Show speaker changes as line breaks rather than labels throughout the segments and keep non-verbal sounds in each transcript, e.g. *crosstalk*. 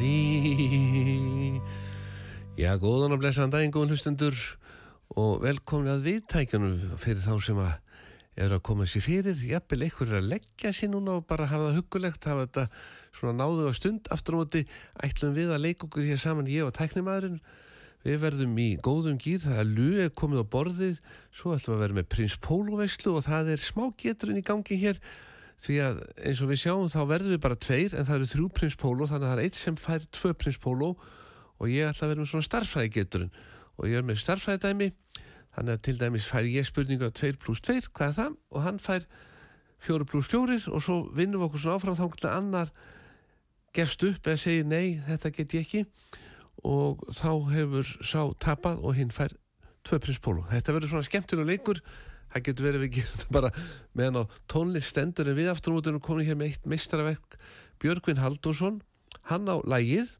Dí-da-dí Já, góðan og blessaðan daginn, góðan hlustundur og velkomin að viðtækjunum fyrir þá sem að eru að koma sér fyrir, jafnvel einhver er að leggja sér núna og bara hafa það huggulegt hafa þetta svona náðu á stund aftur á móti. Ætlum við að leika okkur hér saman ég og tæknimaðurinn. Við verðum í góðum gýr, það er luð komið á borðið, svo ætlum við að vera með prins Póluveislu og það er smá geturinn í gangi hér því að eins og við sjáum þá verðum við bara tveir en það eru þrjú prins Pólo þannig að það er eitt sem fær tvö prins Pólo og ég ætla að vera með svona starffræði geturinn og ég er með starffræði dæmi þannig að til dæmis fær ég spurningur 2 pluss 2, hvað er það? og hann fær 4 pluss 4 og svo vinnum við okkur svona áfram þá hvernig annar gefst upp eða segir nei, þetta get ég ekki og þá hefur sá tapað og hinn fær 2 prins Pólo. Þetta verður svona skemmtun og leikur það getur verið við gerum þetta bara meðan á tónlist stendur en við aftur út erum komin hér með eitt meistaraverk Björgvin Halldórsson hann á lægið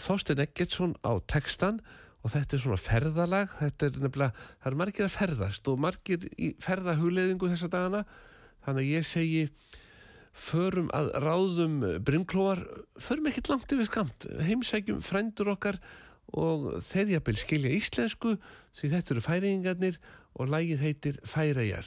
Þorstein Eggertsson á textan og þetta er svona ferðalag þetta er nefnilega, það er margir að ferðast og margir í ferðahugleðingu þessa dagana þannig að ég segi förum að ráðum brimklóar, förum ekkert langt yfir skamt, heimsækjum frændur okkar og þeir jafnvel skilja íslensku því þetta eru færingarnir og lægið heitir Færajar.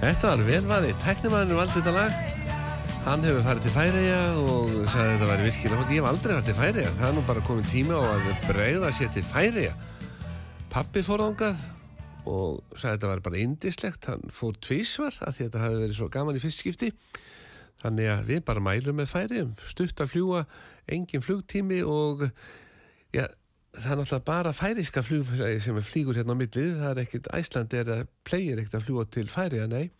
Þetta var velvaði, teknimaðurinn valdi þetta lag Hann hefur farið til Færeia og sagði að þetta væri virkilega hótt. Ég hef aldrei farið til Færeia. Það er nú bara komin tíma á að breyða sér til Færeia. Pappi fór ángað og sagði að þetta væri bara indislegt. Hann fór tvísvar að þetta hafi verið svo gaman í fyrst skipti. Þannig að við bara mælum með Færeium. Stutt að fljúa, engin flugtími og ja, það er náttúrulega bara færiska flugfélagi sem er flýgur hérna á millið. Það er ekkit, Æsland er að plegir ekkit að fljúa til Færeia, nei.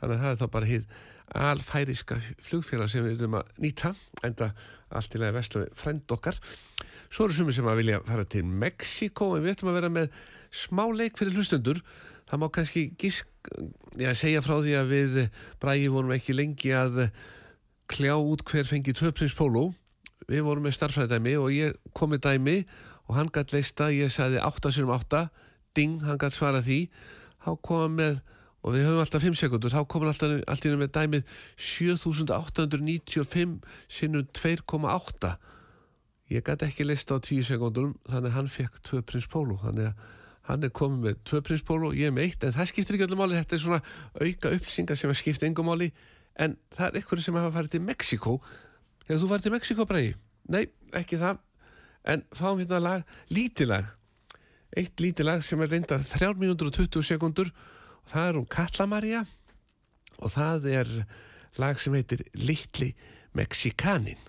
Þannig að það er þá bara hitt alfæriska flugfélag sem við erum að nýta enda allt í lagi vestlu frend okkar svo eru sumir sem að vilja fara til Mexiko en við ætlum að vera með smá leik fyrir hlustundur það má kannski gísk, já, segja frá því að við bræði vorum ekki lengi að kljá út hver fengi tvöprins póló við vorum með starfræðdæmi og ég kom með dæmi og hann gætt leista, ég sagði 8 sinum 8 ding, hann gætt svara því. Þá kom hann með og við höfum alltaf 5 sekundur, þá komum alltaf allt í raun með dæmið 7895 sinnum 2,8 ég gæti ekki lista á 10 sekundurum þannig hann fekk 2 prins pólu þannig að hann er komið með 2 prins pólu ég með eitt, en það skiptir ekki öllum máli. Þetta er svona auka upplýsingar sem að skipta engum máli, en það er einhverju sem hafa farið til Mexiko hefur þú farið til Mexiko bræði? Nei, ekki það en fáum hérna lag, lítilag eitt lítilag sem er reyndar 3 minútur og 20 sekundur og það er hún Kallamarja og það er lag sem heitir Littli Mexikanin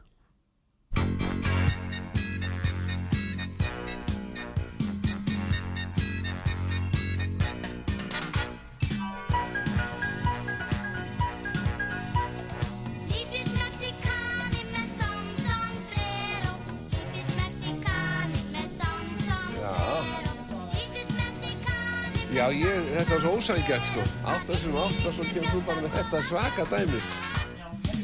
ég, þetta var svo ósængætt sko. Átta sem átta, svo kemur þú bara með þetta svaka dæmi.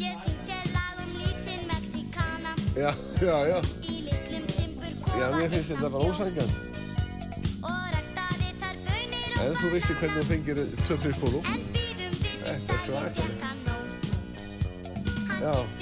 Ég syngja lag um lítinn mexikana
Já, já, já.
Í litlum timburkofa
Já, mér finnst þetta bara ósængætt
Og ræktaði þar bönir og
En þú vissi hvernig þú fengir töfnisbólu
En býðum við
er svakalegt.
Hann
Já.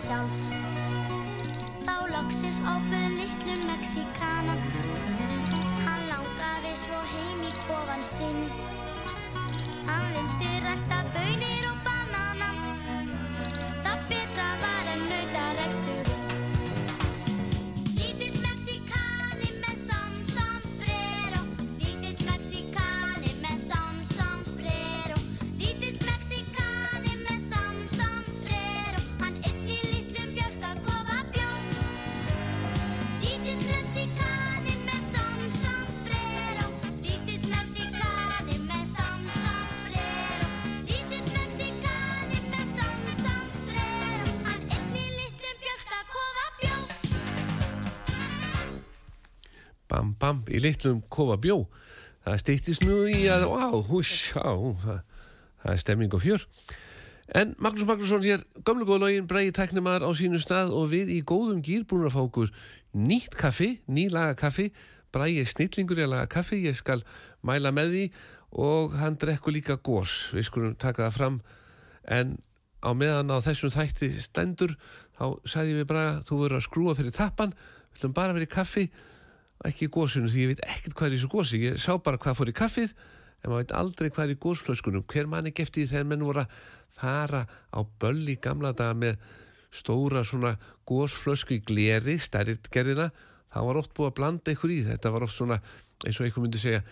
Sjálfs. Þá loksis áböð litlum Mexíkana Hann langaði svo heim í kofan sinn
Bam, í litlum kofa bjó. Það stýttist nú í að, wow, hús, já, það, það er stemming og fjör. En Magnús Magnússon hér, gömlu góð lögin, bregði teknumar á sínu stað og við í góðum gýr búin að fá okkur nýtt kaffi, nýlaga kaffi, bregði snillingur í að laga kaffi, ég skal mæla með því og hann drekku líka górs, við skulum taka það fram, en á meðan á þessum þætti stendur, þá sagði við bara, þú verður að skrúa fyrir tappan, við ætlum bara í kaffi, ekki í gósinu því ég veit ekkert hvað er í þessu gósi ég sá bara hvað fór í kaffið en maður veit aldrei hvað er í gósflöskunum hver mann ekki eftir því þegar menn voru að fara á böll í gamla daga með stóra svona gósflösku í gleri, stærrit gerðina það var oft búið að blanda ykkur í. Þetta var oft svona eins og einhver myndi segja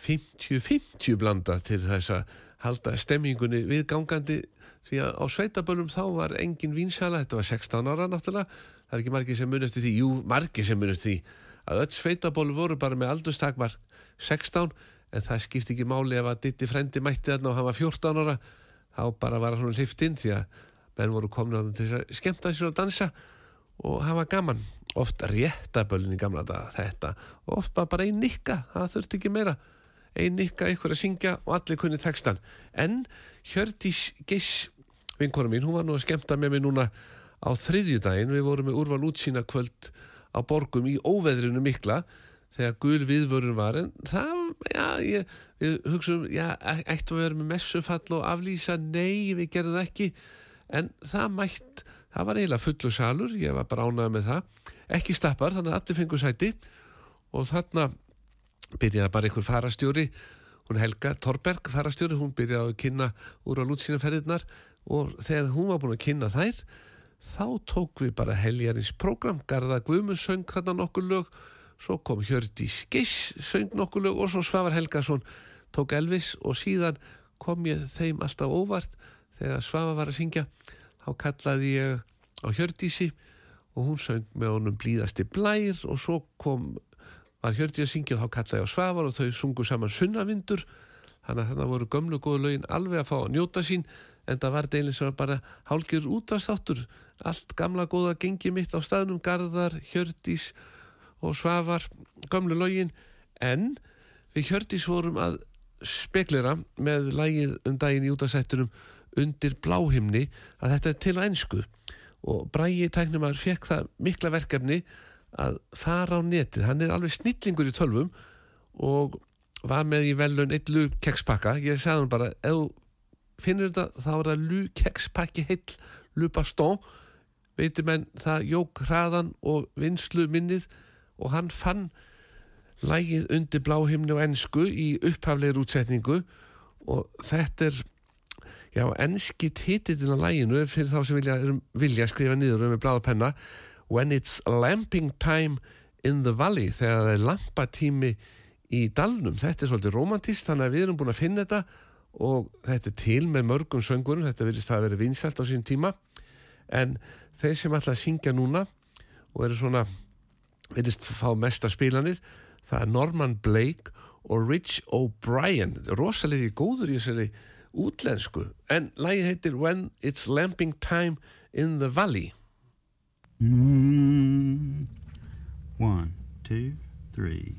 50-50 blanda til þess að halda stemmingunni viðgangandi. Því að á sveitaböllum þá var engin vínsala, þetta var 16 ára náttúrulega, það er ekki margir sem munast því, jú, margir sem munast því að öll sveitabólu voru bara með aldurstakmar 16 en það skipti ekki máli ef að Ditti frendi mætti þarna og hann var 14 ára. Þá bara var hann sift inn því að menn voru komin á þann til þess að skemmta sér að dansa og hafa gaman. Oft réttabölin í gamla daga þetta. Og oft bara ein nikka það þurfti ekki meira. Ein nikka ykkur að syngja og allir kunni textan en Hjördís Giss vinkona mín, hún var nú að skemmta með mig núna á þriðjudaginn, við vorum með úrval útsýna kvöld á borgum í óveðrinu mikla þegar gul viðvörun var en það, já, ég, við hugsaum, já, ættum við að vera með messufall og aflýsa, nei, við gerðum það ekki. En það mætt það var eiginlega fullu salur, ég var bara ánægð með það, ekki stappar þannig að allir fengur sæti. Og þarna byrjaði bara einhver farastjóri hún Helga Torberg farastjóri, hún byrjaði að kynna úr á lútsýnaferðirnar og þegar hún var búin að kynna þær þá tók við bara heljarins program, Garða Guðmunds söng þarna nokkur lög, svo kom Hjördís Giss söng nokkur lög og svo Svavar Helgason tók Elvis og síðan kom ég þeim alltaf óvart þegar Svavar var að syngja. Þá kallaði ég á Hjördísi og hún söng með honum blíðasti blær og svo kom var Hjördís að syngja og þá kallaði ég á Svavar og þau sungu saman sunnavindur. Þannig að þannig voru gömlu góðu lögin alveg að fá að njóta sín en það var deilin sem bara hálgjör útastáttur allt gamla góða gengi mitt á staðnum Garðar, Hjördís og Svavar, gömlu lögin. En við Hjördís vorum að speklera með lægið um daginn í útastættunum undir bláhimni að þetta er til á ennsku og Bræi tæknumar fekk það mikla verkefni að fara á netið, hann er alveg snillingur í tölvum og var með í velun eitt lú kekspakka ég sagði hann bara, ef þú finnur þetta þá er það lú kekspakki heill lú bastón veitir menn það jók hraðan og vinslu minnið og hann fann lægið undir bláhimni og ennsku í upphafleir útsetningu. Og þetta er já, ennski titillin á læginu fyrir þá sem vilja, vilja skrifa niður með bláða penna. When it's lamping time in the valley þegar það er lampatími í dalnum, þetta er svolítið romantist þannig að við erum búin að finna þetta og þetta er til með mörgum söngurum þetta virðist að vera vinsælt á sín tíma. En þeir sem ætla að syngja núna og eru svona virðist fá mesta spilanir það er Norman Blake og Rich O'Brien rosalega góður í þessari útlensku en lagi heitir When It's Lamping Time in the Valley
Mm. One, two, three.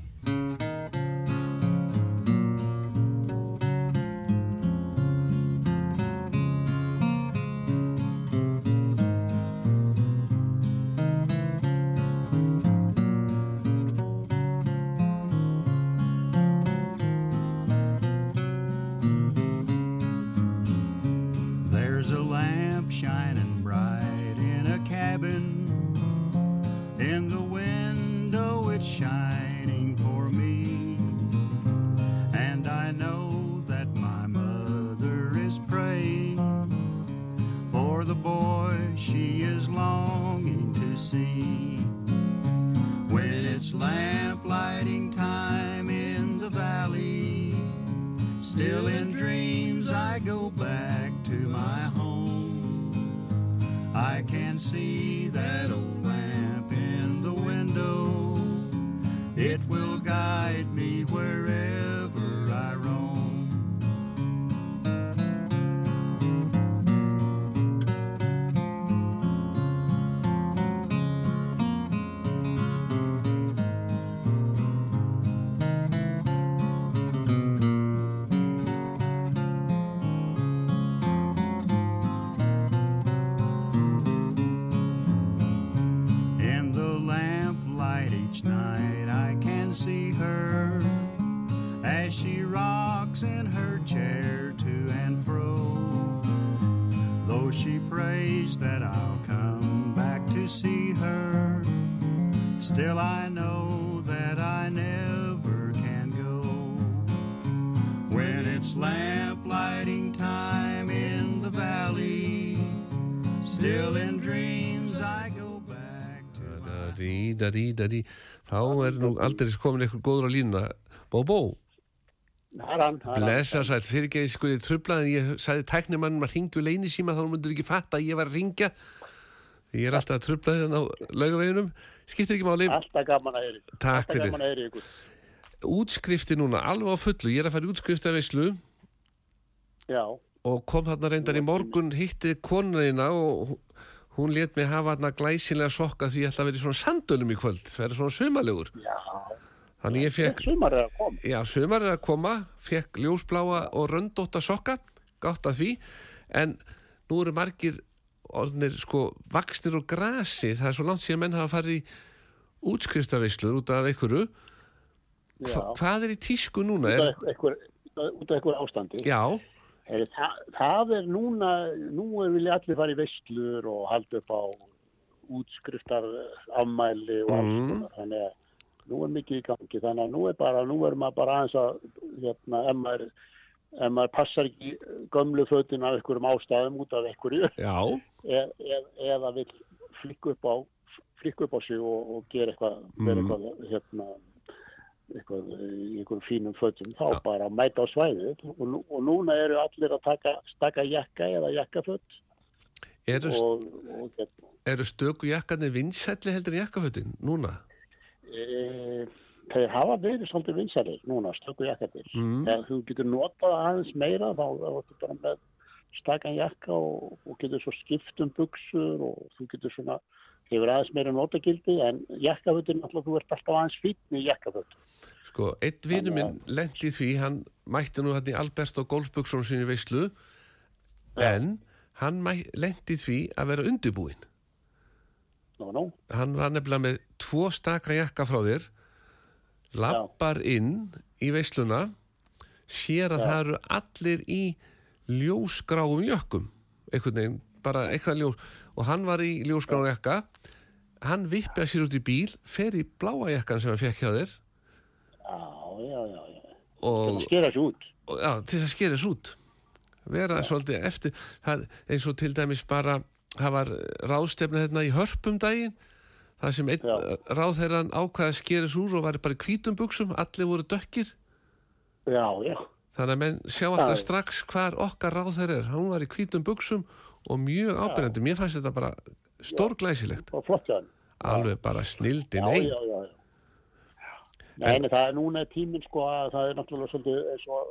To my
Dadí, dadí, dadí. Þá er nú aldrei komin eitthvað góður á línuna. Bó, bó, blessa sæl, fyrirgeði sko ég trublaði, ég sagði tæknimannum að ringju leini síma þá myndur ekki fatta að ég var að ringja. Ég er alltaf að trublaði þannig á laugaveginum. Skiptir ekki máli.
Alltaf gaman að heyri.
Takk fyrir. Útskrifti núna, alveg á fullu. Ég er að fara í útskrifti af veislu
Já,
og kom þarna reyndar í morgun, hitti konuna og hún let mig hafa þarna glæsilega sokka því ég ætla að vera í svona sandölum í kvöld. Það er svona sumalegur.
já.
Þannig ég fekk
sumar er að koma.
Já, sumar er að koma, fekk ljósbláa og röndótta sokka, gátt að því, en nú eru margir orðnir sko vaksnir og grasi, það er svo langt síðan menn hafa farið í útskriftavislur út af einhverju. Hva, hvað er í tísku núna?
Út
Er,
út af einhver ástandi.
já,
Heyri, það, það er núna, nú vilja allir fara í veistlur og halda upp á útskriftar afmæli og alls
Mm.
konar. Þannig að nú er mikið í gangi. Þannig að nú er bara, nú er maður bara aðeins að, hérna, ef maður, ef maður passar ekki gömlu fötin af einhverjum ástæðum út af einhverju, e, *laughs* e, eða vil flikka upp á, flikka upp á sig og, og gera eitthvað, vera
Mhm.
eitthvað, hérna, eitthvað í einhverjum fínum fötum, þá bara að mæta á svæðið og, nú- og núna eru allir að taka staka jakka eða jakkafött
eru,
og,
eru stöku jakkarnir vinsætli heldur en jakkafötin núna?
e, þeir hafa verið svolítið vinsalir núna, stöku jakkatir.
Mm.
Þegar þú getur notað aðeins meira þá ertu bara með stakan jakka og, og getur svo skipt um buksur og þú getur svona hefur aðeins meira notagildi en jakkafötin alltaf þú ert alltaf aðeins fítn í jakkafötin.
Sko, einn vinnu minn lendi því, hann mætti nú hann í Albert og Golfbuksun sinni veislu, en hann lendi því að vera undirbúinn.
Nú, nú,
hann var nefnilega með tvo stakra jakka frá þér lappar inn í veisluna sér að
Já.
það eru allir í ljósgráum jökkum einhvern veginn, bara eitthvað ljós og hann var í ljósgráum jakka hann vippið sér út í bíl fer í bláa jakkan sem hann fekk hjá þér
já, já, já, já.
Og,
skera sér út.
og já, til að skera þess út vera svolítið eftir það, eins og til dæmis bara það var ráðstefna hérna í hörpum daginn það sem einn
Já.
ráðherran ákvaði að skera þess úr og var bara í hvítum buksum, allir voru dökkir
Já, já,
þannig að menn sjá alltaf
Já.
strax hvar okkar ráðherra er, hún var í hvítum buksum og mjög ábyrjandi, mér fannst þetta bara stórglæsilegt, alveg bara snildin
Já,
einn
já, já, já. Nei, en það er núna tíminn sko að það er náttúrulega svolítið eins og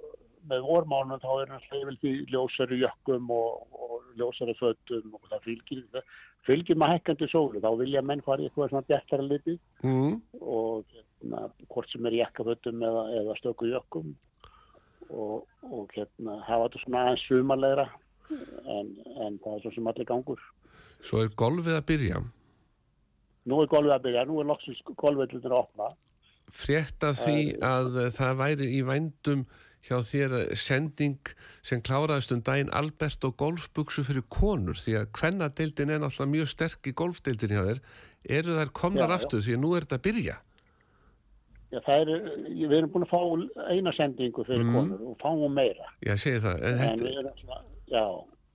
með vormánum þá er náttúrulega yfir því ljósari jökkum og, og ljósari fötum og það fylgir, það fylgir maður hækkandi sólu, þá vilja menn fara í eitthvað svona bjartara liti
mm,
og hérna, hvort sem er í jakkafötum eða, eða stöku jökkum og, og hérna hafa þetta svona aðeins sumarlegra en, en það er svo sem allir gangur.
svo er golfið að byrja
Nú er golfið að byrja, nú er loksins golfvellutin að opna.
frétt af því að eh, það væri í vændum hjá þér sending sem kláraðist um daginn Albert og golfbuksu fyrir konur því að kvennadeildin er náttúrulega mjög sterk í golfdeildin hjá þér eru þær komnar
Já, já.
aftur því að nú er þetta að byrja
Já, það er, við erum búin að fá eina sendingu fyrir
Mhm.
konur og fáum meira.
já, segi það, en,
En
þetta,
við erum svona, já.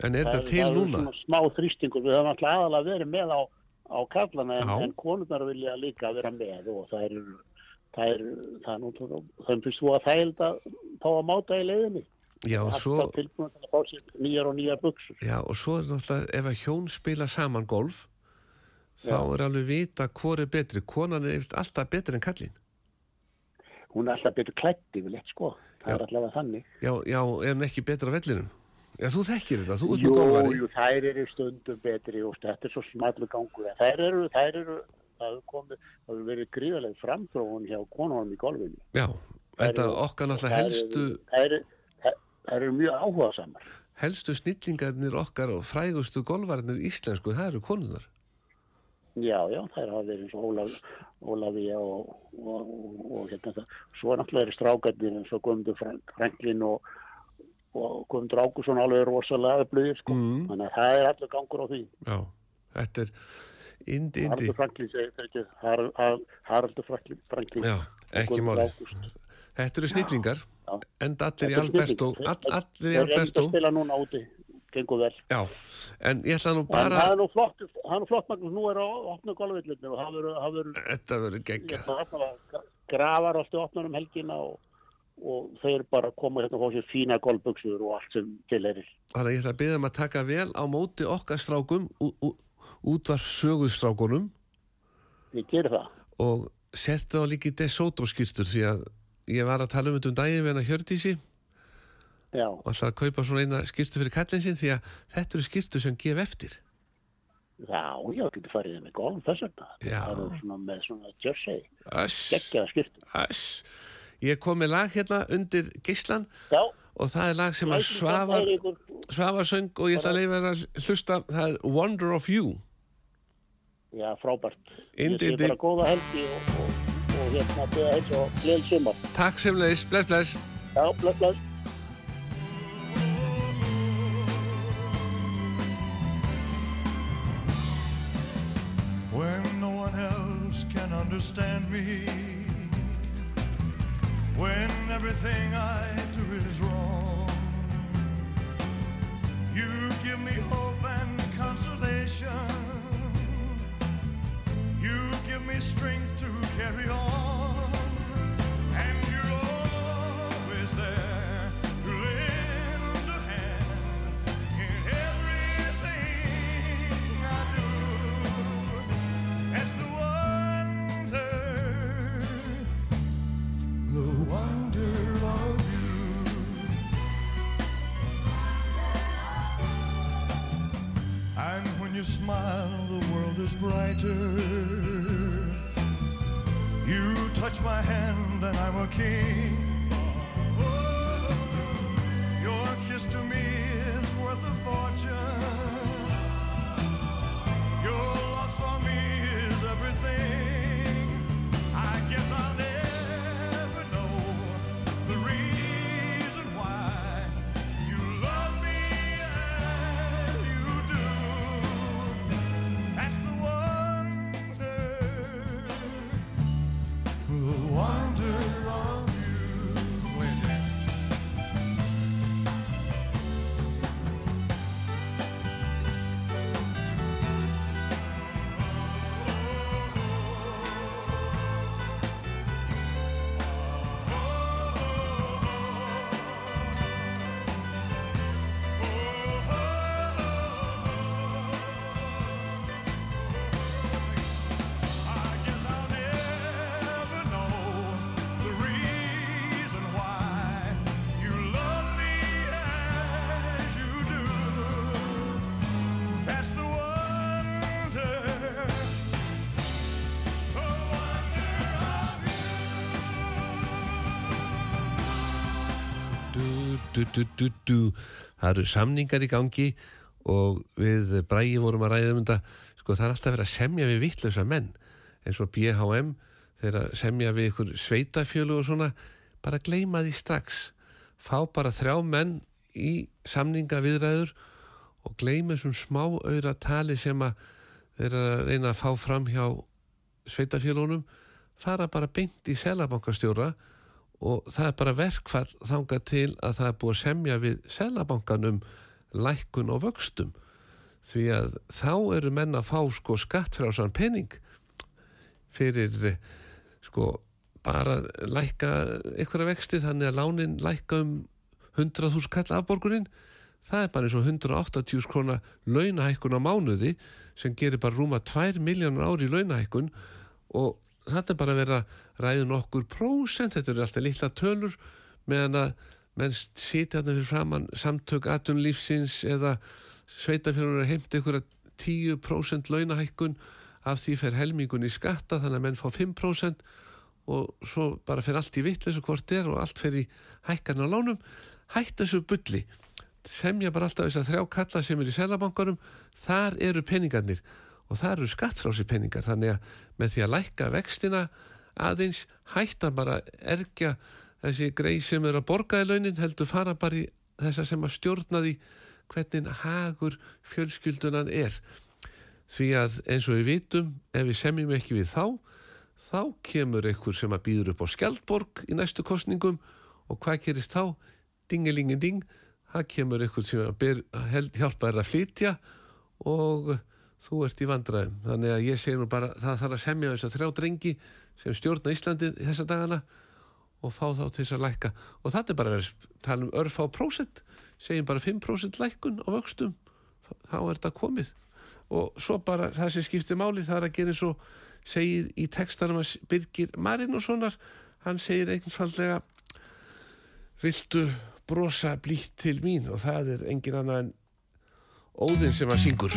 en er
það
þetta til
það
núna?
svona smá þrýstingur, við höfum alltaf aðalega verið með á, á kallana en, en konurnar vilja líka vera með og það er, það er, það er nú, þeim finnst þú að þægild að fá að máta í leiðinni.
Já, og svo,
Alltaf tilbúin til að fá sér nýjar og nýjar buksur.
já, og svo er náttúrulega ef að hjón spila saman golf þá
Já.
er alveg vita hvor er betri konan er alltaf betri en kallinn
Hún er alltaf betur klætt yfirleitt, sko. Það
Já.
er allavega þannig.
já, já, er hann ekki betra vellinum já, þú þekkir þetta, þú ert
Jú,
nú golfari
jú, þær eru stundum betri og þetta er svo smallu gangur. Þær eru, þær eru, það hefur verið gríðarlega framþróun hjá konunum í golfinu.
já, þetta okkar náttúrulega helstu
Þær eru, þær- þær eru mjög áhuga samar.
helstu snillingarnir okkar og frægustu golvarnir íslensku, það eru konunar.
Já, já, þær hafa verið eins og Ólaf, Ólafía og, og, og, og hérna það. Svo náttúrulega eru strákarnir eins og Guðmundur Frank- Franklin og, og Guðmundur Ágússon alveg rosalega öflugir, sko.
Mm.
Þannig að það er allur gangur á því.
Já, þetta er indi, indi.
Haraldur Franklin segir þetta ekki, Har- Har- Haraldur Franklin.
Já, ekki máli. Þetta eru snillingar, enda allir í
er
Alberto, allir í
Þeir eru að
Alberto.
spila núna úti, gengur vel.
Já, en ég ætla nú
En
bara,
það er nú flott, það er nú flott Magnús, nú er það verður, það verður,
þetta verður geggjað.
grafar alltaf opnur um helgina og, og þeir bara koma hérna og fá sér fína golfbuxur og allt sem til er.
Þannig að ég ætla að byrja um að taka vel á móti okkar strákum, útvar söguðstrákunum
Ég gerir það.
og setja á líki DeSoto skýrtur því að ég var að tala um þetta um daginn við hennar Hjördísi
Já,
og ætla að kaupa svona eina skýrtu fyrir kallin sinn því að þetta eru skýrtu sem gef eftir.
já, já, getur farið með golf þess vegna. Það er svona með svona jersey, geggjaða skýrtu.
Ég kom með lag hérna undir geislan
Já,
og það er lag sem að Svavar. Svavar söng og ég ætla að leifa þér að hlusta, það er Wonder of You.
Já, frábært.
Indi,
Ég
indi.
sé bara góða helgi og, og, og hérna beða heils og gleðil sumar.
Takk sem leiðis, bless, bless.
Já, bless, bless.
when no one else can understand me, when everything I do is wrong. You give me hope and consolation. You give me strength to carry on. You smile, the world is brighter. You touch my hand, and I'm a king. Your kiss to me is worth a fortune.
Það eru samningar í gangi og við bræði vorum að ræða um þetta. Sko það er alltaf verið að semja við vittlösa menn eins og BHM þeir að semja við ykkur sveitafjölu og svona. Bara gleyma því strax. Fá bara þrjá menn í samninga viðræður og gleyma þessum smá auðra tali sem að þeir að reyna að fá fram hjá sveitafjölunum fara bara beint í selabankastjóra og það er bara verkfall þangað til að það er búið að semja við selabankanum lækkun og vöxtum. Því að þá eru menn að fá sko skattfrjásan penning fyrir sko bara lækka einhverja vexti þannig að lánin lækka um 100.000 kall afborgunin. Það er bara eins og 180 krona launahækkun á mánuði sem gerir bara rúma 2 miljónur ári í launahækkun og þetta er bara að vera ræðin okkur prósent, þetta eru alltaf litla tölur meðan að menn sitja þarna fyrir framann samtök atunlífsins eða sveitafjörður að heimta ykkur 10% launahækkun af því fer helmingun í skatta þannig að menn fá 5% og svo bara fer allt í vittlesu hvort er og allt fer í hækkarna á lánum. Hætta þessu bulli. Semja bara alltaf þess að þrjá kalla sem er í selabankarum þar eru peningarnir
og það eru skattfrási peningar. Þannig að með því að lækka vextina aðeins hætta bara ergja þessi grei sem er að borga í launin heldur fara bara í þessa sem að stjórna því hvernig hagur fjölskyldunan er því að eins og við vitum ef við semjum ekki við þá þá kemur einhver sem að býður upp á Skjaldborg í næstu kostningum og hvað gerist þá? Dingelingin ding það kemur einhver sem að hjálpa þér að flytja og þú ert í vandræðum. Þannig að ég segi nú bara það þarf að semja þess að þrjá drengi sem stjórna Íslandi þessa dagana og fá þá til þess að lækka. Og þetta er bara að vera tala um örfá prósent. Segjum bara 5% lækkun á vöxtum. Þá er þetta komið. Og svo bara það sem skiptir máli það er að gera eins og segir í textanum að Birgir Marinussonar hann segir einfallega viltu brosa blítt til mín? Og það er engin annað en Óðinn sem að syngur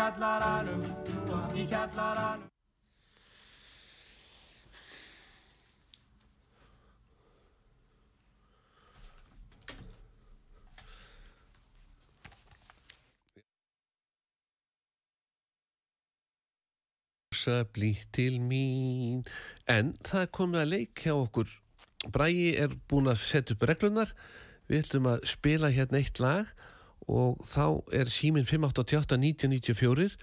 kjallaranum, í kjallaranum
blítt til mín. En það komið að leik hjá okkur. Bræi er búin að setja upp reglunar við ætlum að spila hérna eitt lag og þá er síminn 588-1994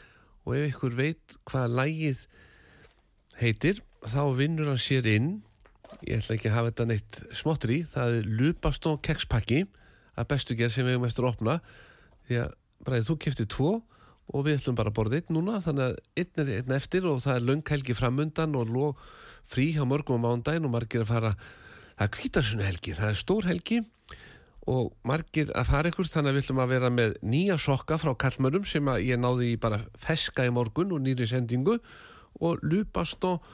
og ef ykkur veit hvað lagið heitir þá vinnur hann sér inn. Ég ætla ekki að hafa þetta neitt smottur í það er lupastó kekspakki að bestu gerð sem við hefum eftir að opna. Því að Bræði þú keftir tvo og við ætlum bara að borða einn núna. Þannig að einn er einn eftir og það er lönghelgi framundan og ló frí hjá mörgum á mándaginn og margir að fara það er kvítarsunni helgi, það er stór helgi og margir að fara ykkur þannig að við ætlum að vera með nýja sokka frá kallmörum sem að ég náði í bara feska í morgun og nýri sendingu og lupast og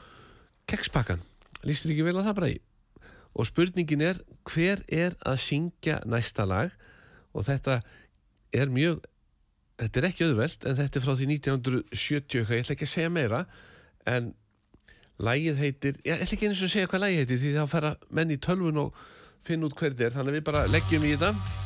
kekspakkan lístir ekki vel að það í og spurningin er hver er að syngja næsta lag? Og þetta er mjög
þetta er ekki auðvelt en þetta er frá því 1970 eitthvað, ég ætla ekki að segja meira en lægið heitir, ég ætla ekki eins og að segja hvað lægið heitir því þá fara menn í tölvun og finna út hver þetta er, þannig að við bara leggjum í þetta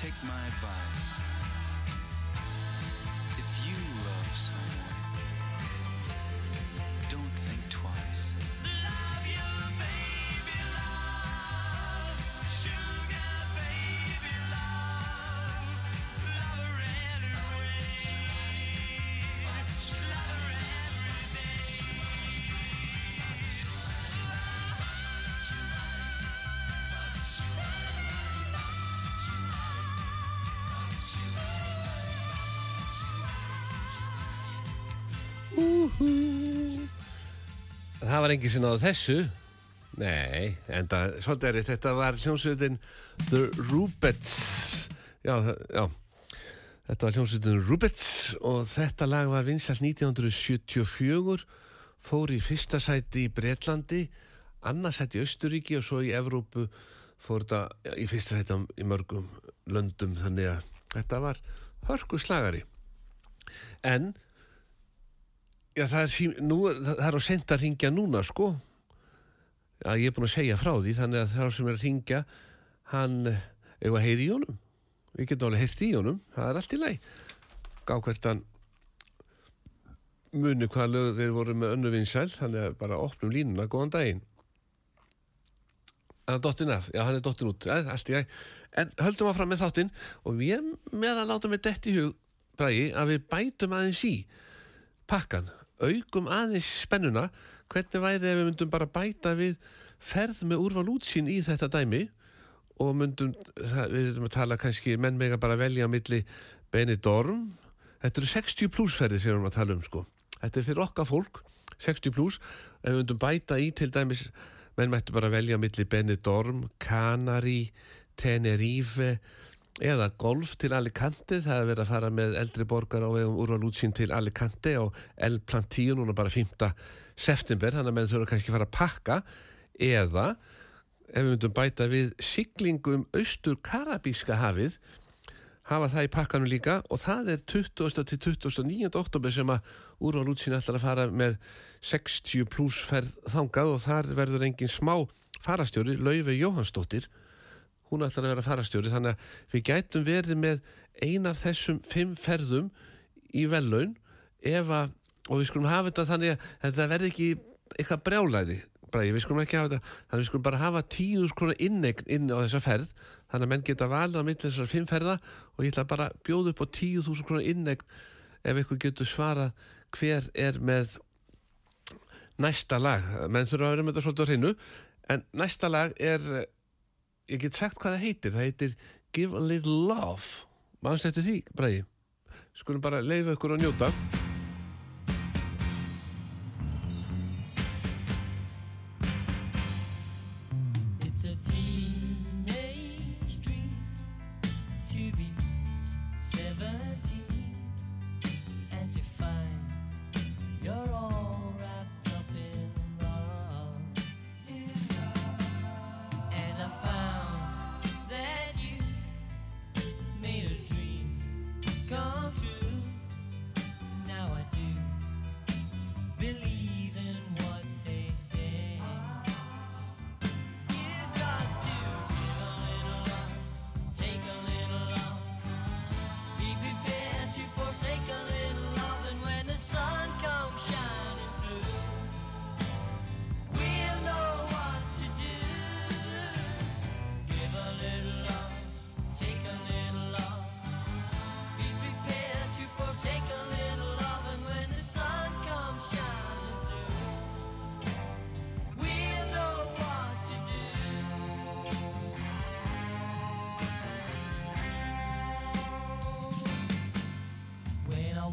take my advice.
Það var engin sem náðu þessu. Nei, en það, svolítið er þetta var hljómsveitin The Rubets. Já, já. Þetta var hljómsveitin Rubets og þetta lag var vinsalt 1974 fór í fyrsta sæti í Bretlandi annarsæti í Östuríki og svo í Evrópu fór þetta í fyrsta á- í mörgum löndum. Þannig að þetta var hörku slagari en Já, það er, sím, nú, það það er á sent að ringja núna, sko. Já, ég er búin að segja frá því, þannig að það sem er að ringja, hann, eigum að heyri í honum. Við getum alveg heyrt í honum, það er allt í læg. Gá hvert hann muni hvaða lög þeir voru með önnu vinsæl, þannig að bara opnum línuna, góðan daginn. Hann er dottin af, já, hann er dottin út, ja, allt í læg. En höldum áfram með þáttinn og við erum með að láta með dett í hug, Bragi, að við bætum aðeins í pakkan, aukum aðeins spennuna, hvernig væri ef við myndum bara bæta við ferð með úrval útsýn í þetta dæmi? Og myndum, það, við erum að tala kannski, menn mega bara velja á milli Benidorm, þetta eru 60 pluss ferði sem við erum að tala um sko. Þetta er fyrir okkar fólk, 60 pluss ef við myndum bæta í til dæmis menn mættu bara velja á milli Benidorm Canary, Tenerife eða golf til Alicante það er verið að fara með eldri borgar á vegum úrvalútsín til Alicante og El Plantíu núna bara 5. september þannig að menn þurfa kannski að fara að pakka eða ef við myndum bæta við siglingum austur Karabíska hafið hafa það í pakkanum líka og það er 20. til 29. oktober sem að úrvalútsín ætlar að fara með 60 pluss ferð þangað og þar verður engin smá farastjóri, Laufi Jóhannsdóttir hún ætlar að vera farastjóri þannig að við gætum verið með ein af þessum fimm ferðum í vellaun að, og við skulum hafa þetta þannig að þetta verði ekki eitthvað brjálæði Bræði, við skulum ekki hafa þetta þannig að við skulum bara hafa tíu skrona innegn inn á þessa ferð þannig að menn geta valið á milli þessar fimm ferða og ég ætla bara að bjóða upp á tíu þúsund krona innegn ef ykkur getur svarað hver er með næsta lag. Menn þurfa að vera með þetta svolítið á hreinu en næsta lag er ég get sagt hvað það heitir. Það heitir Give a Little Love. Mannst eftir því, Bræði skulum bara leifa ykkur að njóta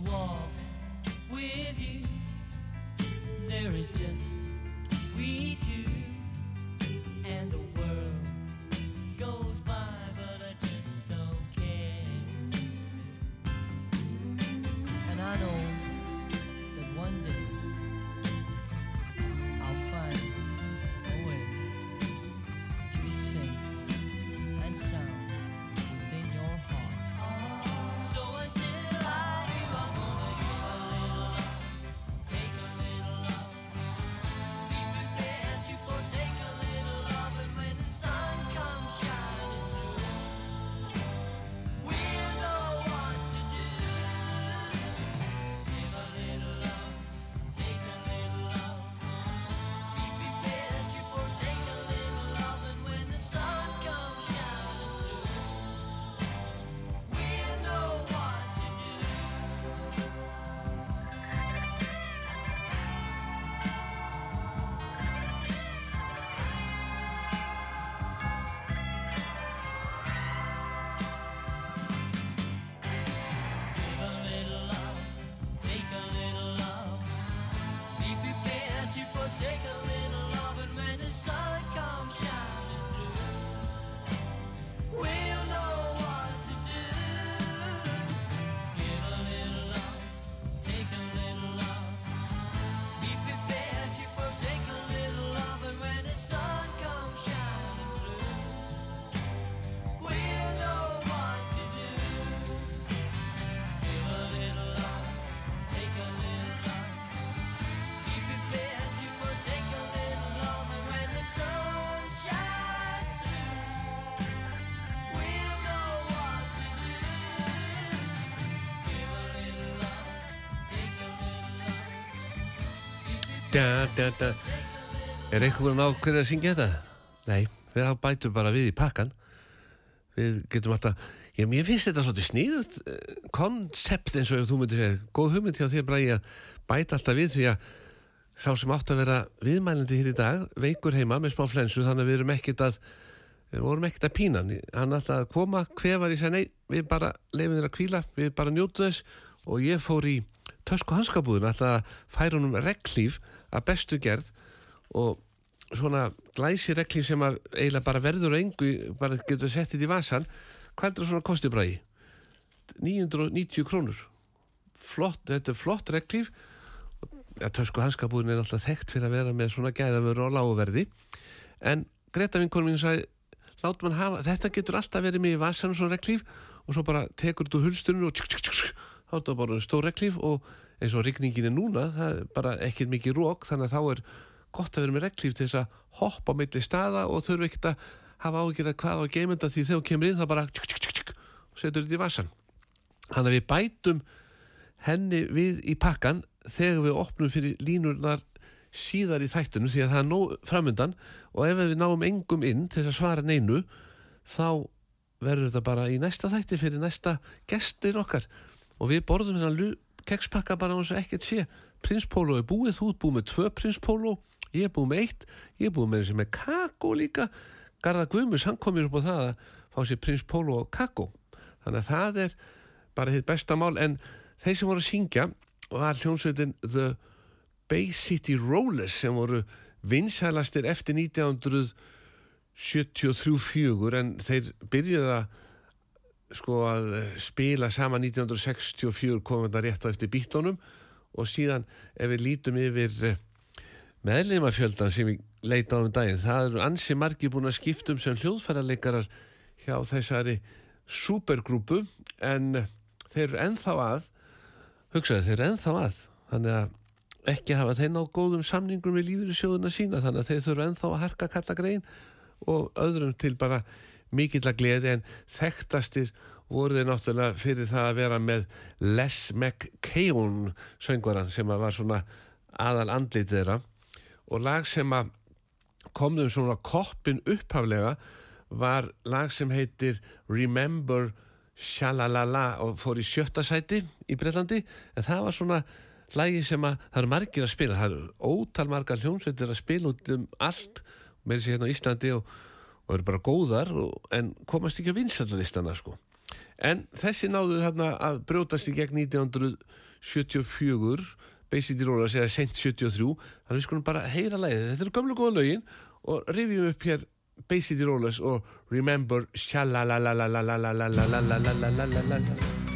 Walk with you, there is just we two,
er einhver búin að að syngja þetta? nei, við þá bætum bara við í pakkan. Við getum alltaf já, mér finnst þetta svolítið sníðut koncept eins og þú myndir segja. Góð hugmynd hjá Bragi að bæta alltaf við því að sá sem átt að vera viðmælandi hér í dag veikur heima með smá flensu þannig að við erum ekkit að við vorum ekkert að pína hann. Alltaf að koma, hver var ég segi nei við bara leifum þér að kvíla, við bara njótu þess. Og ég fór í tösku hanskabúðun alltaf að færa honum reglíf að bestu gerð og svona glæsi reglíf sem að eiginlega bara verður engu bara getur sett þetta í vasan hvað er það svona kosti bræði? 990 krónur. Flott, þetta er flott reglíf. Ja, tösku hanskabúðin er alltaf þekkt fyrir að vera með svona gæðavöru á láguverði en Greta vinkonum mín sagði lát mann hafa, þetta getur alltaf verið með í vasan svona reglíf. Og svo bara tekur þú hulstunum og tsk, tsk, tsk, þá er þetta bara stór reglíf og eins og rigningin er núna það er bara ekkert mikið rók þannig að þá er gott að vera með reglíf til þess að hoppa á milli staða og þurfa ekkert að hafa ágjörða hvað á geimenda því þegar þú kemur inn það bara tsk, tsk, tsk, og setur þetta í vasan þannig að við bætum henni við í pakkan þegar við opnum fyrir línurnar síðar í þættunum því að það er nóg framundan og ef við náum engum inn til þess að svara neinu þá verður þetta bara í næsta þætti fyrir næsta gestir okkar. Og við borðum hérna kekspakka bara á þess að ekkert sé. Prinspólo er búið, þú ert búið með tvö prinspólo ég er búið með eitt, ég er búið með þessi með kakó líka. Garða Guðmus, hann kom mér upp á það að fá sér prinspólo og kakó. Þannig að það er bara þitt besta mál. En þeir sem voru að syngja var hljónsveitin The Bay City Rollers sem voru vinsælastir eftir 1973-4 en þeir byrjuði að sko að spila sama 1964 komum þetta rétt á eftir bítónum og síðan ef við lítum yfir meðleimafjöldan sem við leita á um daginn það eru ansi margi búin að skiptum sem hljóðfærarleikarar hjá þessari supergrúpu en þeir eru ennþá að hugsaði þeir eru ennþá að þannig að ekki hafa þeir ná góðum samningum í sjóðuna sína þannig að þeir þurfa ennþá að harka kalla grein og öðrum til bara mikill að gleði en þekktastir voru þeir náttúrulega fyrir það að vera með Les McKeown söngvaran sem var svona aðal andlitið þeirra. Og lag sem að komðum svona koppin upphaflega var lag sem heitir Remember Shalalala og fór í sjötta sæti í Breitlandi en það var svona lagi sem að það eru margir að spila það eru ótal margar hljómsveitir að spila út um allt með þessi hérna á Íslandi og, og eru bara góðar og, en komast ekki að vinstallalistana sko. En þessi náðu þarna að brjótast í gegn 1974 Basic Rollers eða sent 73 þannig að við skulum bara heyra lagið. Þetta eru gömlu góða lögin og rifjum upp hér Basic Rollers og Remember Shalalalalalalalalalalalalalalala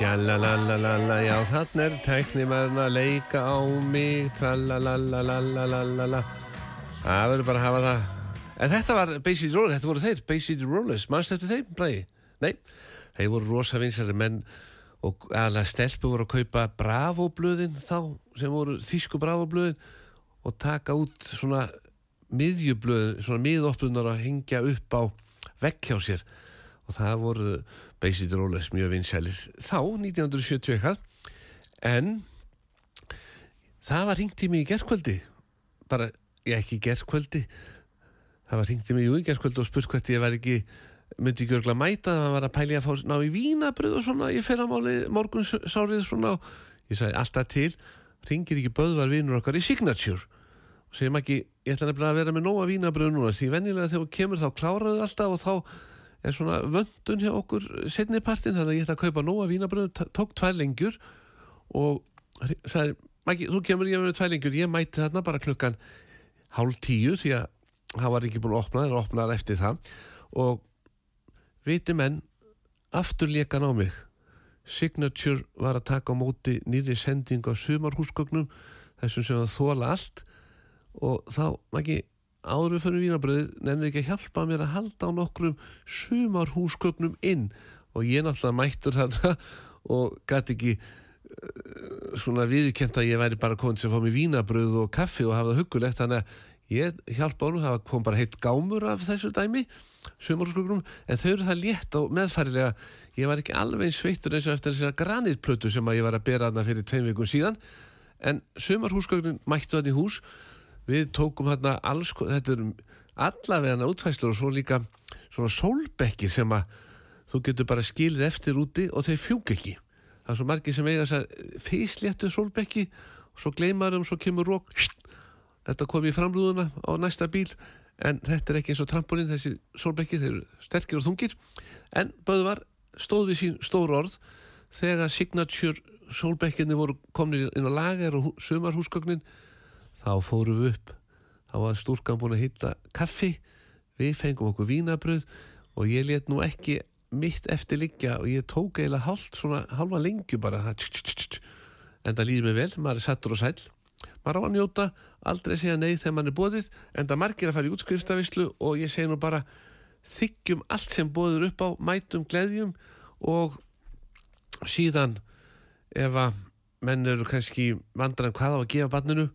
Sjalalalala, já þann er tæknimaðurna að leika á mig. Tralalalalala Það verður bara að hafa það. En þetta var Basic Rollers, þetta voru þeir Basic Rollers, mannst þetta þeim? Bræði? Nei, þeir voru rosa vinsari menn og alla stelpur voru að kaupa bravoblöðin þá sem voru þísku bravoblöðin og taka út svona miðjublöð, svona miðoplunar að hengja upp á vekk hjá sér. Og það voru Basic Rollers mjög vinsælir þá 1970 eitthvað en það var ringt í mig í gerkvöldi bara, ég ekki í gerkvöldi það var ringt í mig í gerkvöldi og spurt hvert ég var ekki myndi ekki örgla mæta það var að pæli að fá ná í vínabröð og svona í fyrramáli morgun sárið svona. Og ég sagði alltaf til. Ringir ekki böðvar vinur okkar í Signature. Og segjum ekki, ég ætla nefnilega að vera með nóga vínabröð núna því venjulega þegar þú kemur þá kláraðu alltaf og þá er svona vöndun hjá okkur setnipartin þannig að ég ætla að kaupa nóga vínabröð tók tvær lengjur og sagði, þú kemur ég með tvær lengjur ég mæti þarna bara klukkan hálf tíu því að það var ekki búin að opna það er opnaðar eftir það og viti menn aftur lekan á mig. Signature var að taka á móti nýri sending á sumarhúsgögnum þessum sem að þóla allt og þá, Maggi, áður við fyrir vínabröði nefnir ekki að hjálpa mér að halda á nokkrum sumarhúsgögnum inn. Og ég náttúrulega mættur þetta *laughs* og gæti ekki uh, svona viðkjent að ég væri bara komin sem fá mér vínabröð og kaffi og hafa það huggulegt. Þannig að ég hjálpa honum það kom bara heitt gámur af þessu dæmi sumarhúsgögnum en þau eru það létt og meðfærilega. Ég var ekki alveg sveittur eins og eftir þessari granitplötu sem að ég var að bera þarna fyrir tveim vikun síðan. En sumarhúsgögnin mættu þarna í hús við tókum þarna alls þetta er allavega útfæslur og svo líka svona sólbekkir sem að þú getur bara skilið eftir úti og þeir fjúk ekki. Það er svo margir sem eiga þess að físléttu sólbekki og svo gleymar um, svo kemur rók þetta kom í framrúðuna á næsta bíl en þetta er ekki eins og trampolín þessi sólbekki, þeir eru sterkir og þungir. En Böðvar stóð við sín stór orð þegar signature sólbekkinni voru komnir inn á lager og hú- sumarhúsgögnin þá fórum við upp. Þá var stúrkan búin að hitta kaffi. Við fengum okkur vínabröð og ég let nú ekki mitt eftir liggja og ég tók eiginlega hálft svona halva lengju bara það tsk, tsk, tsk. en það líður mig vel, maður er sattur og sæll. Maður á að njóta, aldrei segja nei þegar maður er bóðið, en það margir að fara í útskriftavislu og ég segi nú bara þykjum allt sem bóður upp á mætum gleðjum og síðan ef að menn eru kannski vandran hvað á að gefa barninu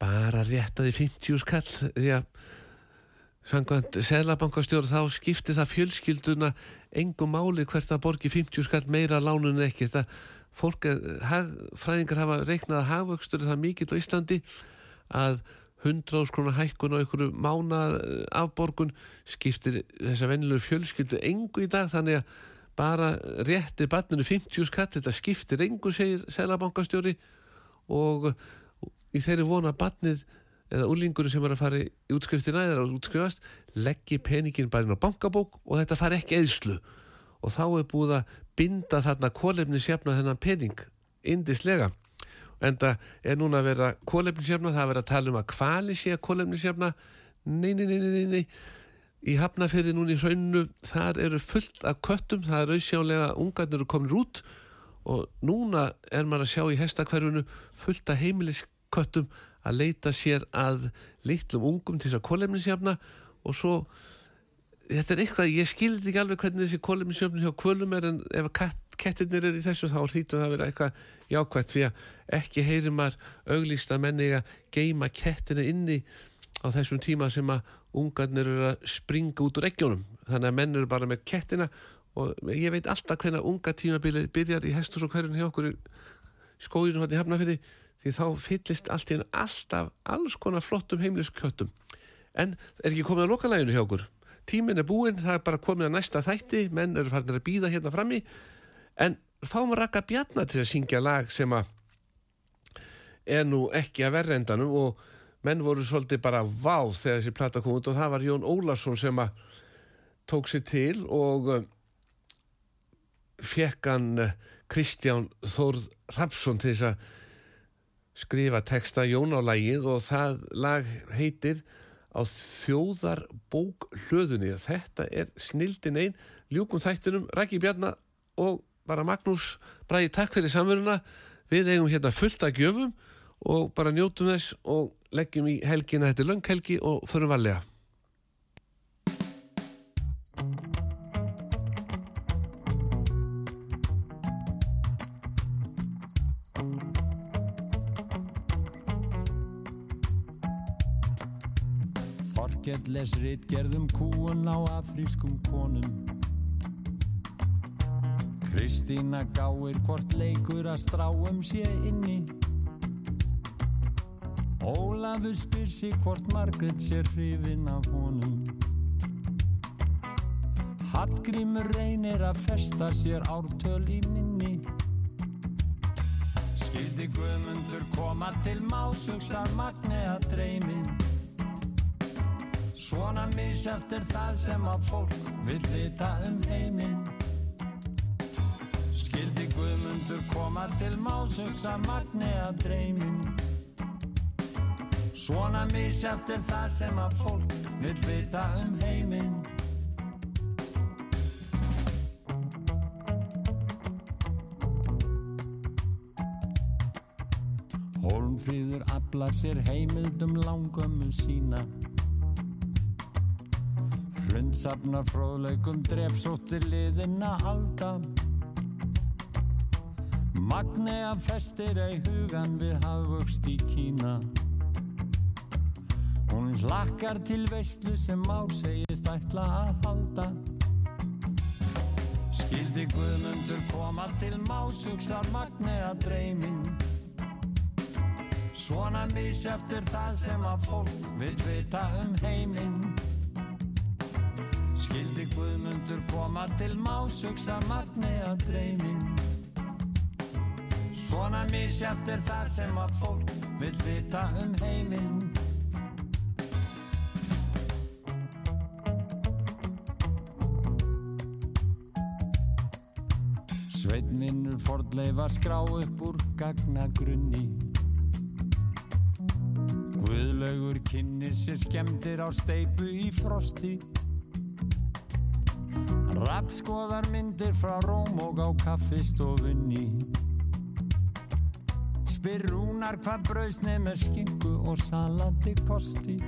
bara rétta því 50 skall því að Samkvæmt Sælabankastjóra þá skipti það fjölskylduna engum máli hvert að borgi 50 skall meira lánun ekki. Það fólk, er- hag, fræðingar hafa reiknað að hagvöxtur er það mikill á Íslandi að 100 skrona hækkun og einhverju mána afborgun skiptir þessa venilegu fjölskyldu engu í dag þannig að bara rétti barninu 50 skall, þetta skiptir engu segir Sælabankastjóri og í þeirri vona að barnið eða úlingur sem er að fara í útskriftina eða að útskrifast leggji peningin bara inn á bankabók og þetta fari ekki eðslu og þá er búið að binda þarna kólefni sjafna þennan pening indislega en það er núna að vera kólefni sjafna það er að vera að tala um að kvali sé að kólefni sjafna nei, nei, nei, nei, nei, í hafnafyrði núna í hraunnu þar eru fullt af köttum það er auðsjálega ungarnir eru komin út. Og núna er maður að sjá í hestakverfunu fullt af heimilisköttum að leita sér að litlum ungum til þess að kólefnisjafna og svo þetta er eitthvað, ég skildi ekki alveg hvernig þessi kólefnisjöfn hjá kvölum er en ef katt, kettirnir er í þessu þá hlýtur það að vera eitthvað jákvætt því að ekki heyrir maður auglýsta menni að geima kettina inni á þessum tíma sem að ungarnir eru að springa út úr ekkjónum þannig að menn eru bara með kettina og ég veit alltaf hvernig unga tímabili byrjar í hestus og hverjum hjá okkur skóðinu hann í Hafnafyrði því þá fyllist allt í einu alltaf alls konar flottum heimlisköttum en er ekki komið að lokalæginu hjá okkur? Tíminn er búinn, það er bara komið að næsta þætti menn eru farin að býða hérna frammi. En fáum að raka bjarna til að syngja lag sem að er nú ekki að verrendanum og menn voru svolítið bara vá þegar þessi plata kom út og það var Jón Ólarsson sem að tók sér til og uh, fekk hann uh, Kristján Þórð Rapsson til þess að skrifa texta Jón á lagið og það lag heitir á þjóðarbók hlöðunni. Þetta er snildin einn ljúkum þættinum, Rækki Bjarnar og bara Magnús Bræði takk fyrir samveruna. Við eigum hérna fullt að gjöfum og bara njótum þess og leggjum í helgina. Þetta er lönghelgi og förum varlega
Þorkell les ritgerðum kúun á afrískum konum. Kristína gáir hvort leikur að stráum sé inni. Ólafur spyr sig hvort Margrét sé hrifin af honum. Hallgrímur reynir að festa sér ártöl í minni. Skildi Guðmundur koma til más hugsar Magni að dreymin Svona misjæft er það sem að fólk vil vita um heiminn. Skildi Guðmundur koma til más hugsar Magni að dreymin. Svona misjæft er það sem að fólk vil vita um heiminn. Hólmfríður aflar sér heimildum langömmu sína Hrundsafnar fróðleikum drefsóttir liðina alda Magnea festir ei hugan við hafvöxt í Kína. Hún hlakkar til veistlu sem Már segist ætla að halda. Skildi Guðmundur koma til Más hugsar Magnea dreymin. Svona misjæft er það sem að fólk vil vita um heiminn Skildi Guðmundur koma til Más hugsar Magnea dreymin Svona misjæft er það sem að fólk vil vita um heiminn. Sveitminnur fordleifar skrá upp úr gagnagrunni. Guðlaugur kynir sér skemmtir á steipu í frosti Rappskoðar myndir frá Róm og á kaffistofunni. Spyr Rúnar hvað brauðsnið með skingu og salati kosti.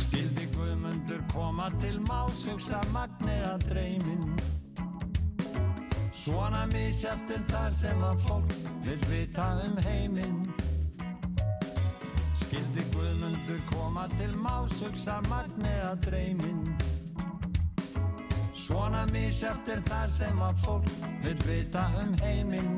Skildi Guðmundur koma til más hugsa Magni að dreymin Svona misjæft er það sem að fólk vil vita um heiminn. Skildi Guðmundur koma til más hugsa Magni að dreymin Svona misjæft er það sem að fólk vil vita um heiminn.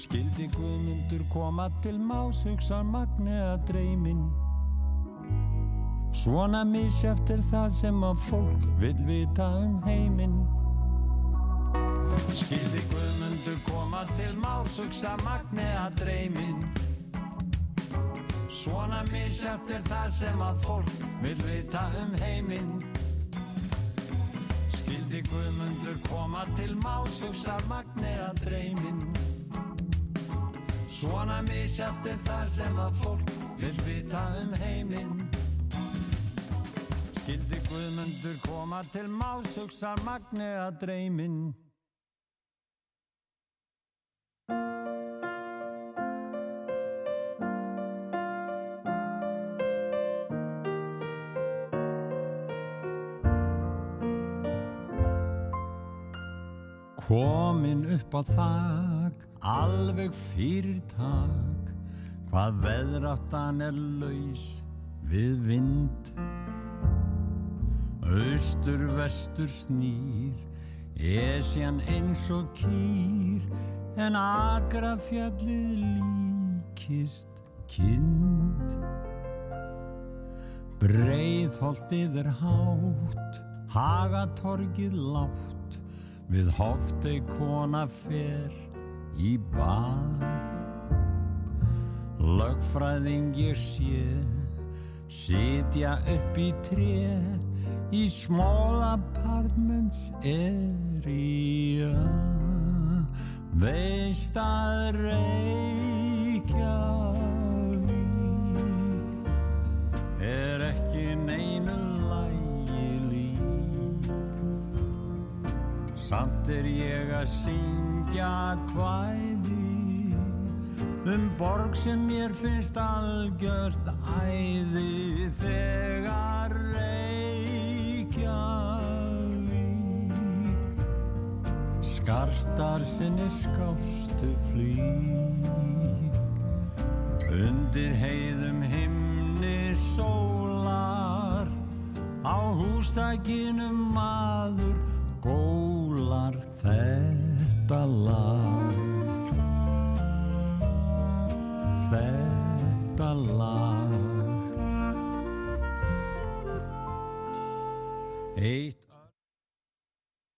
Skildi Guðmundur koma til más hugsar Magni að dreymin. Svona misjæft er það sem að fólk vil vita um heiminn Skildi Guðmundur koma til Magni að dreymin Svona misjæft er það sem að fólk vil vita um heiminn. Skildi Guðmundur koma til Magni að dreymin Svona misjæft er það sem að fólk vil vita um heiminn. Skildi Guðmundur koma til Magni að dreymin Komin upp á þak, alveg fyrir tak, hvað veðráttan er laus við vind. Austur, vestur snýr, esjan eins og kýr, en agrafjallið líkist kind. Breiðholtið er hátt, hagatorgið látt, við hoftei kona fer í bað. Lögfræðing ég sé, sitja upp í tré, í small apartments area. Veist að Reykjavík Samt er ég að syngja kvæði um borg sem mér finnst algjört æði þegar Reykjavík. Skartar sinni skástu flýk. Undir heiðum himn skini sólar á hústakinu maður gólar þetta lag. Þetta lag. Eitt